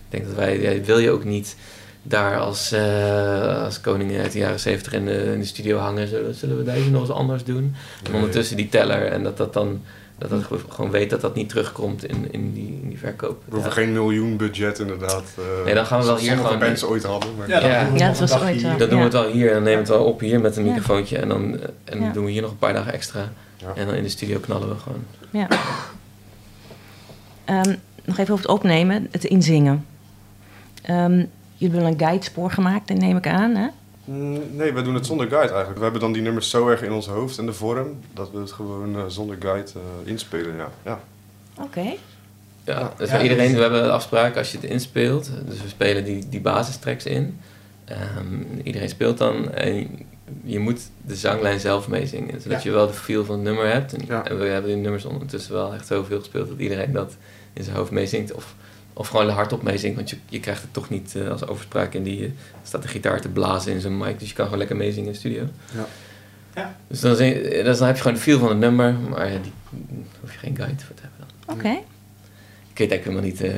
A: denk dat wij, ja, wil je ook niet daar als, eh, als koningen uit de jaren zeventig in, de- in de studio hangen. Zullen, zullen we deze nog eens anders doen? En ondertussen die teller en dat dat dan, dat dat gewoon weet dat dat niet terugkomt in, in, die, in die verkoop.
C: We hoeven
A: Ja.
C: geen miljoen budget inderdaad. eh,
A: Nee, dan gaan we wel hier gewoon-
C: bands ooit hadden. Maar
E: ja,
A: Ja.
D: dat was ooit.
A: Dan doen we het wel hier en dan nemen we het wel op hier met een
D: Ja.
A: microfoontje en dan, en dan
D: Ja.
A: doen we hier nog een paar dagen extra.
C: Ja.
A: En dan in de studio knallen we gewoon.
D: Ja. Ehm, nog even over het opnemen, het inzingen. Ehm, jullie hebben een guidespoor gemaakt, dat neem ik aan. Hè?
C: Mm, Nee, we doen het zonder guide eigenlijk. We hebben dan die nummers zo erg in ons hoofd en de vorm dat we het gewoon eh, zonder guide eh, inspelen. Ja. Ja.
D: Oké.
A: Ja,
C: Ja.
A: dus
E: Ja,
A: iedereen, we hebben een afspraak als je het inspeelt. Dus we spelen die, die basistracks in. Ehm, iedereen speelt dan en je moet de zanglijn zelf meezingen. Zodat
E: Ja.
A: je wel de feel van het nummer hebt. En,
C: Ja.
A: en we hebben die nummers ondertussen wel echt zoveel gespeeld dat iedereen dat in zijn hoofd meezingt. Of, of gewoon hardop meezingt, want je, je krijgt het toch niet eh, als overspraak in die... eh, staat de gitaar te blazen in zijn mic, dus je kan gewoon lekker meezingen in de studio.
C: Ja.
E: Ja.
A: Dus dan, zing- dus dan heb je gewoon de feel van het nummer, maar ja, die hoef je geen guide voor te hebben. dan.
D: Oké.
A: Ik weet eigenlijk helemaal niet eh,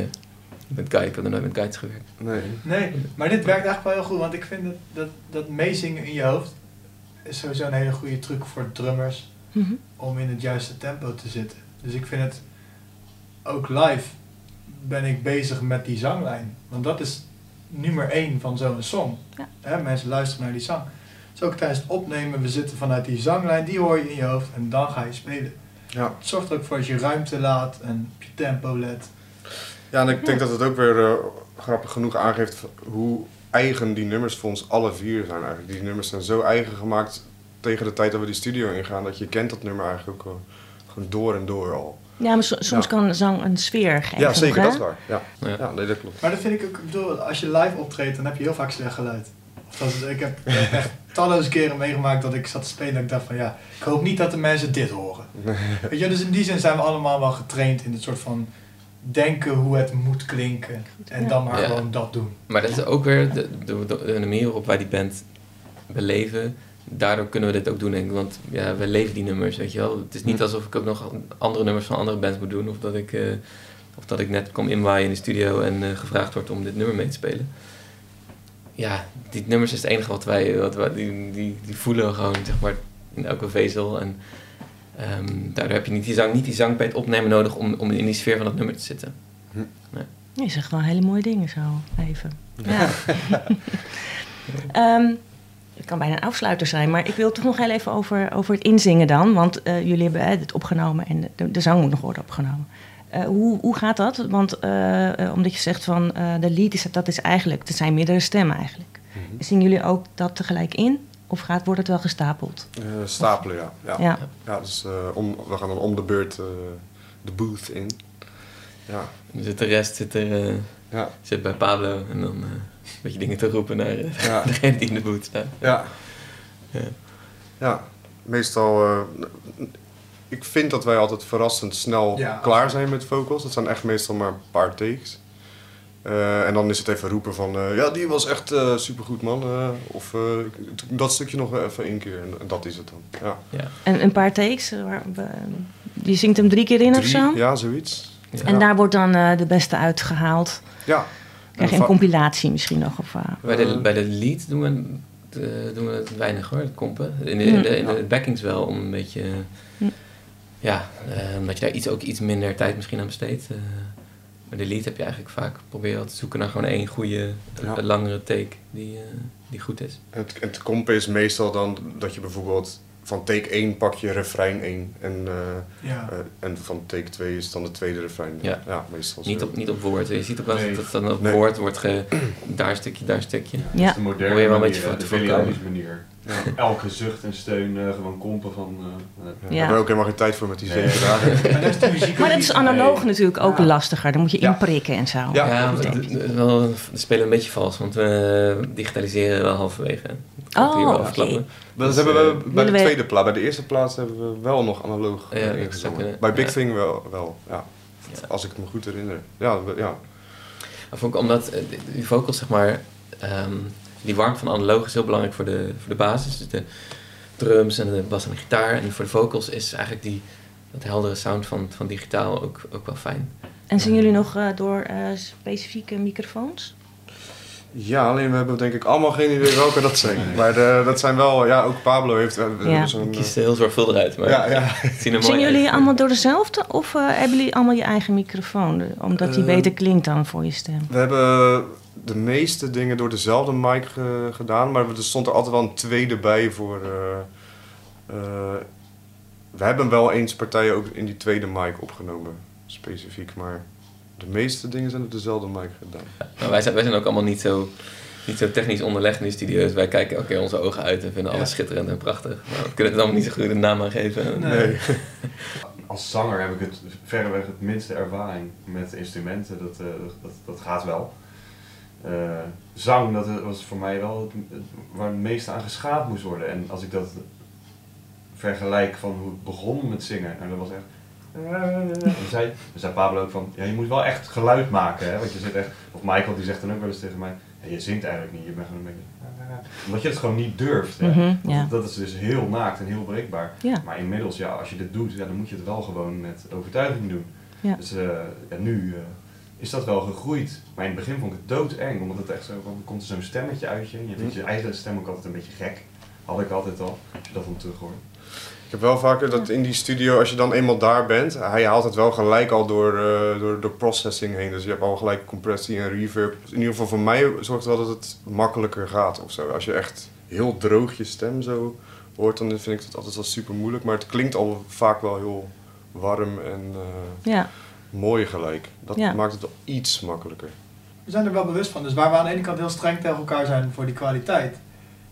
A: met guide, ik heb er nooit met guides gewerkt.
C: Nee.
E: Nee, maar dit werkt eigenlijk wel heel goed, want ik vind dat, dat, dat meezingen in je hoofd is sowieso een hele goede truc voor drummers
D: Mhm.
E: om in het juiste tempo te zitten. Dus ik vind het ook live ben ik bezig met die zanglijn, want dat is nummer één van zo'n song.
D: Ja.
E: Hè, mensen luisteren naar die zang. Dus ook tijdens het opnemen, we zitten vanuit die zanglijn, die hoor je in je hoofd en dan ga je spelen.
C: Ja.
E: Het zorgt er ook voor dat je ruimte laat en op je tempo let.
C: ja, en ik denk dat het ook weer eh, grappig genoeg aangeeft hoe eigen die nummers voor ons alle vier zijn eigenlijk. Die nummers zijn zo eigen gemaakt tegen de tijd dat we die studio ingaan, dat je kent dat nummer eigenlijk ook gewoon door en door al.
D: Ja, maar so- soms
C: Ja.
D: kan zang een sfeer geven.
C: ja, zeker,
D: nog,
C: dat is waar. Ja,
A: Ja.
C: ja nee, dat klopt.
E: Maar dat vind ik ook, ik bedoel, als je live optreedt, dan heb je heel vaak slecht geluid. Of dat is- ik heb *laughs* echt talloze keren meegemaakt dat ik zat te spelen en ik dacht van ja, ik hoop niet dat de mensen dit horen. *laughs* Weet je, dus in die zin zijn we allemaal wel getraind in het soort van denken hoe het moet klinken. En
D: Ja.
E: dan maar
A: Ja.
E: gewoon dat doen.
A: Maar dat is ook weer de, de, de, de manier waarop wij die band beleven. Daardoor kunnen we dit ook doen, denk ik. Want ja, we leven die nummers, weet je wel. Het is niet
C: Hm.
A: alsof ik ook nog andere nummers van andere bands moet doen. Of dat ik, eh, of dat ik net kom inwaaien in de studio en eh, gevraagd word om dit nummer mee te spelen. Ja, die nummers is het enige wat wij, wat wij die, die, die voelen we gewoon, zeg maar, in elke vezel. En ehm, daardoor heb je niet die, zang, niet die zangbeet opnemen nodig om, om in die sfeer van dat nummer te zitten.
D: Je zegt wel hele mooie dingen zo, even. Ja. *laughs* Ehm, het kan bijna een afsluiter zijn, maar ik wil toch nog heel even over, over het inzingen dan. Want eh, jullie hebben hè, het opgenomen en de, de zang moet nog worden opgenomen. Eh, hoe, hoe gaat dat? Want eh, omdat je zegt van eh, de lied is, dat is eigenlijk, er zijn meerdere stemmen eigenlijk.
C: Mhm.
D: Zingen jullie ook dat tegelijk in? Of gaat, wordt het wel gestapeld?
C: Eh, stapelen, ja. ja.
D: Ja.
C: Ja, dus eh, om, we gaan dan om de beurt eh, de booth in. Ja,
A: Dus de rest zit, er, eh,
C: ja,
A: zit bij Pablo en dan eh, een beetje dingen te roepen naar eh,
C: ja. *laughs*
A: degene die in de boot staat.
C: Ja.
A: Ja.
C: Ja, meestal. eh, ik vind dat wij altijd verrassend snel
E: Ja.
C: klaar zijn met vocals. Dat zijn echt meestal maar een paar takes. Eh, en dan is het even roepen van, eh, ja, die was echt super supergoed man. eh, of eh, dat stukje nog even één keer. En, en dat is het dan. Ja.
A: Ja.
D: En een paar takes? Waar, je zingt hem drie keer in of
C: Drie,
D: zo?
C: Ja, zoiets.
A: Ja.
D: En daar wordt dan eh, de beste uitgehaald.
C: Ja.
D: Krijg je een compilatie misschien nog? Of, eh,
A: Bij, de,
C: Eh.
A: bij de lead doen we, doen we het weinig hoor, het kompen. In de, in de, in de
C: Ja.
A: backings wel, om een beetje... Ja, eh, omdat je daar iets, ook iets minder tijd misschien aan besteedt. eh. maar de lead heb je eigenlijk vaak proberen te zoeken naar gewoon één goede,
C: Ja.
A: langere take die, eh, die goed is.
C: Het, het kompen is meestal dan dat je bijvoorbeeld van take 1 pak je refrein 1. En, eh,
E: Ja.
C: eh, en van take 2 is dan de tweede refrein.
A: Ja.
C: meestal
A: Niet op, niet op woord. Je ziet ook wel eens
B: Nee.
A: dat dan op
C: Nee.
A: woord wordt ge... Daar stukje, daar stukje.
B: Dat
D: Ja.
B: is de moderne
A: je wel een
B: manier,
A: beetje voor
B: de
A: te
B: Billie
A: voorkomen.
B: Eilish manier. Elke zucht en steun eh, gewoon kompen van... eh, eh,
C: Ja,
D: Ja.
C: Daar hebben we ook helemaal geen tijd voor met die
B: Nee.
C: zeven dagen. *laughs*
E: En daar is de muziek ook
D: Maar dat is analoog
B: Nee.
D: natuurlijk ook
E: Ja.
D: lastiger. Dan moet je
C: Ja.
D: inprikken en zo.
C: Ja.
A: Ja, we spelen een beetje vals, want we digitaliseren wel halverwege.
D: Oh, oké.
C: Dat
A: Dus,
C: hebben we bij de
D: we-
C: tweede plaats. Bij de eerste plaats hebben we wel nog analoog
A: Ja,
C: ingezongen. Bij Big
A: Ja.
C: Thing wel, wel ja.
A: Ja.
C: Als ik het me goed herinner. Ja, we- ja.
A: Maar vond ik omdat die- die vocals, zeg maar, ehm, die warmte van analoog is heel belangrijk voor de, voor de basis. Dus de drums en de bas en de gitaar. En voor de vocals is eigenlijk die, dat heldere sound van, van digitaal ook, ook wel fijn.
D: En zingen jullie nog eh, door eh, specifieke microfoons?
C: Ja, alleen we hebben denk ik allemaal geen idee welke dat zijn. Maar de, dat zijn wel, ja, ook Pablo heeft hebben
D: Ja.
C: zo'n...
A: Ik
C: eh,
A: kies er heel zorgvuldig uit, maar
C: ja, ja.
A: mooi
D: Zingen jullie
A: uit.
D: allemaal door dezelfde? Of eh, hebben jullie allemaal je eigen microfoon? Omdat die
C: Eh,
D: beter klinkt dan voor je stem.
C: We hebben de meeste dingen door dezelfde mic eh, gedaan, maar er stond er altijd wel een tweede bij voor. eh, eh, we hebben wel eens partijen ook in die tweede mic opgenomen, specifiek, maar de meeste dingen zijn op dezelfde mic gedaan.
A: Maar *laughs* wij, zijn, wij zijn ook allemaal niet zo, niet zo technisch onderlegd in die studio's. Wij kijken elke keer onze ogen uit en vinden alles schitterend en prachtig. Maar we kunnen het allemaal niet zo goed een naam aan geven.
E: Nee. *laughs*
B: Als zanger heb ik het verreweg het minste ervaring met instrumenten. Dat, eh, dat, dat, dat gaat wel. Eh, zang, dat was voor mij wel het, het- waar het meeste aan geschaafd moest worden. En als ik dat vergelijk van hoe het begon met zingen, en dat was echt... Dan zei, dan zei Pablo ook van, ja, je moet wel echt geluid maken, hè? want je zit echt... Of Michael die zegt dan ook wel eens tegen mij, ja, je zingt eigenlijk niet, je bent gewoon een beetje... Omdat je het gewoon niet durft. Hè?
D: Mhm, ja.
B: Dat is dus heel naakt en heel breekbaar.
D: Ja.
B: Maar inmiddels, ja, als je dit doet, ja, dan moet je het wel gewoon met overtuiging doen.
D: Ja.
B: Dus eh, ja, nu eh, is dat wel gegroeid. Maar in het begin vond ik het doodeng, omdat het echt zo van, er komt er zo'n stemmetje uit je. En je vindt je eigen stem ook altijd een beetje gek. Had ik altijd al, als je dat dan terug hoort.
C: Ik heb wel vaker dat in die studio, als je dan eenmaal daar bent, hij haalt het wel gelijk al door, eh, door, door processing heen. Dus je hebt al gelijk compressie en reverb. In ieder geval voor mij zorgt het wel dat het makkelijker gaat of zo. Als je echt heel droog je stem zo hoort, dan vind ik het altijd wel super moeilijk. Maar het klinkt al vaak wel heel warm en eh,
D: Ja,
C: mooi gelijk. Dat
D: Ja.
C: maakt het wel iets makkelijker.
E: We zijn er wel bewust van. Dus waar we aan de ene kant heel streng tegen elkaar zijn voor die kwaliteit,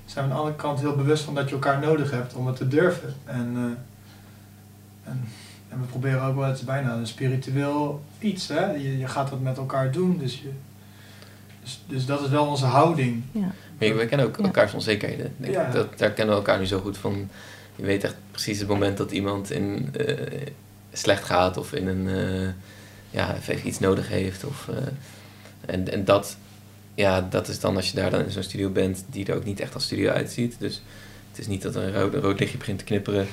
E: zijn we aan de andere kant heel bewust van dat je elkaar nodig hebt om het te durven. En, eh, en, en we proberen ook wel, het is bijna een spiritueel iets. Hè? Je, je gaat dat met elkaar doen. Dus, je, dus, dus dat is wel onze houding.
D: ja.
A: Maar we kennen ook
D: Ja.
A: elkaars onzekerheden. Denk ik.
E: Ja.
A: dat, daar kennen we elkaar nu zo goed van. Je weet echt precies het moment dat iemand in, eh, slecht gaat of in een, eh, ja, even iets nodig heeft. Of, eh, en, en dat, ja, dat is dan als je daar dan in zo'n studio bent die er ook niet echt als studio uitziet. Dus het is niet dat er een rood, een rood lichtje begint te knipperen.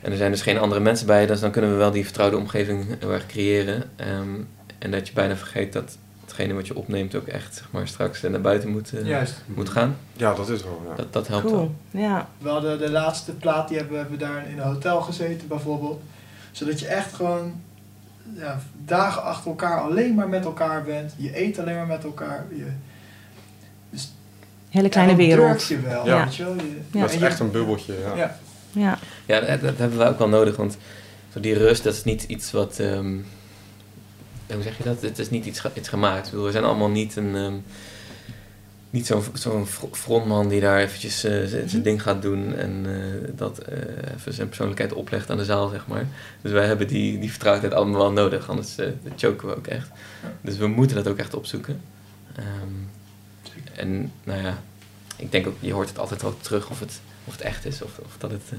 A: En er zijn dus geen andere mensen bij, dus dan kunnen we wel die vertrouwde omgeving heel erg creëren. Ehm, en dat je bijna vergeet dat hetgene wat je opneemt ook echt zeg maar, straks naar buiten moet, eh,
E: Juist.
A: moet gaan.
C: Ja, dat is wel. Ja.
A: Dat, dat helpt
D: Cool.
A: wel.
D: Ja.
E: We hadden de laatste plaat, die hebben, hebben we daar in een hotel gezeten bijvoorbeeld. Zodat je echt gewoon ja, dagen achter elkaar alleen maar met elkaar bent. Je eet alleen maar met elkaar. Je,
D: Hele kleine
E: ja,
D: wereld.
E: je wel,
C: Ja.
E: weet je wel. Je,
D: Ja.
C: Dat is echt een bubbeltje, ja.
E: Ja.
D: Ja,
A: Ja, dat, dat hebben we ook wel nodig, want zo die rust, dat is niet iets wat... ehm, hoe zeg je dat? Het is niet iets, iets gemaakt. Ik bedoel, we zijn allemaal niet een... ehm, niet zo'n zo'n fr- frontman die daar eventjes eh, zijn
E: Mhm.
A: ding gaat doen en eh, dat eh, even zijn persoonlijkheid oplegt aan de zaal, zeg maar. Dus wij hebben die, die vertrouwdheid allemaal wel nodig, anders eh choken we ook echt. Dus we moeten dat ook echt opzoeken. Ehm, en nou ja, ik denk ook, je hoort het altijd wel terug of het, of het echt is of, of dat het eh,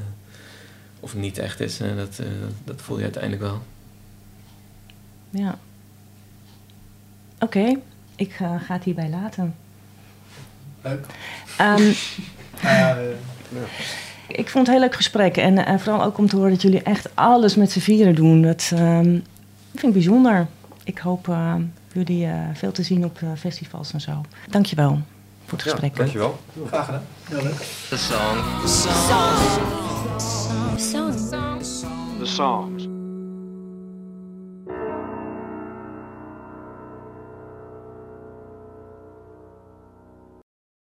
A: of niet echt is. dat, eh, dat voel je uiteindelijk wel.
D: ja. Oké, ik eh, ga het hierbij laten.
E: Leuk.
D: Ehm, *laughs* *laughs*
E: Eh,
D: ik vond het een heel leuk gesprek. En, vooral ook om te horen dat jullie echt alles met z'n vieren doen. Dat ehm, vind ik bijzonder. Ik hoop eh, jullie eh, veel te zien op eh, festivals en zo. Dankjewel voor het
C: Ja,
D: gesprek.
C: dankjewel.
E: graag gedaan. Heel leuk.
F: The songs.
G: The songs.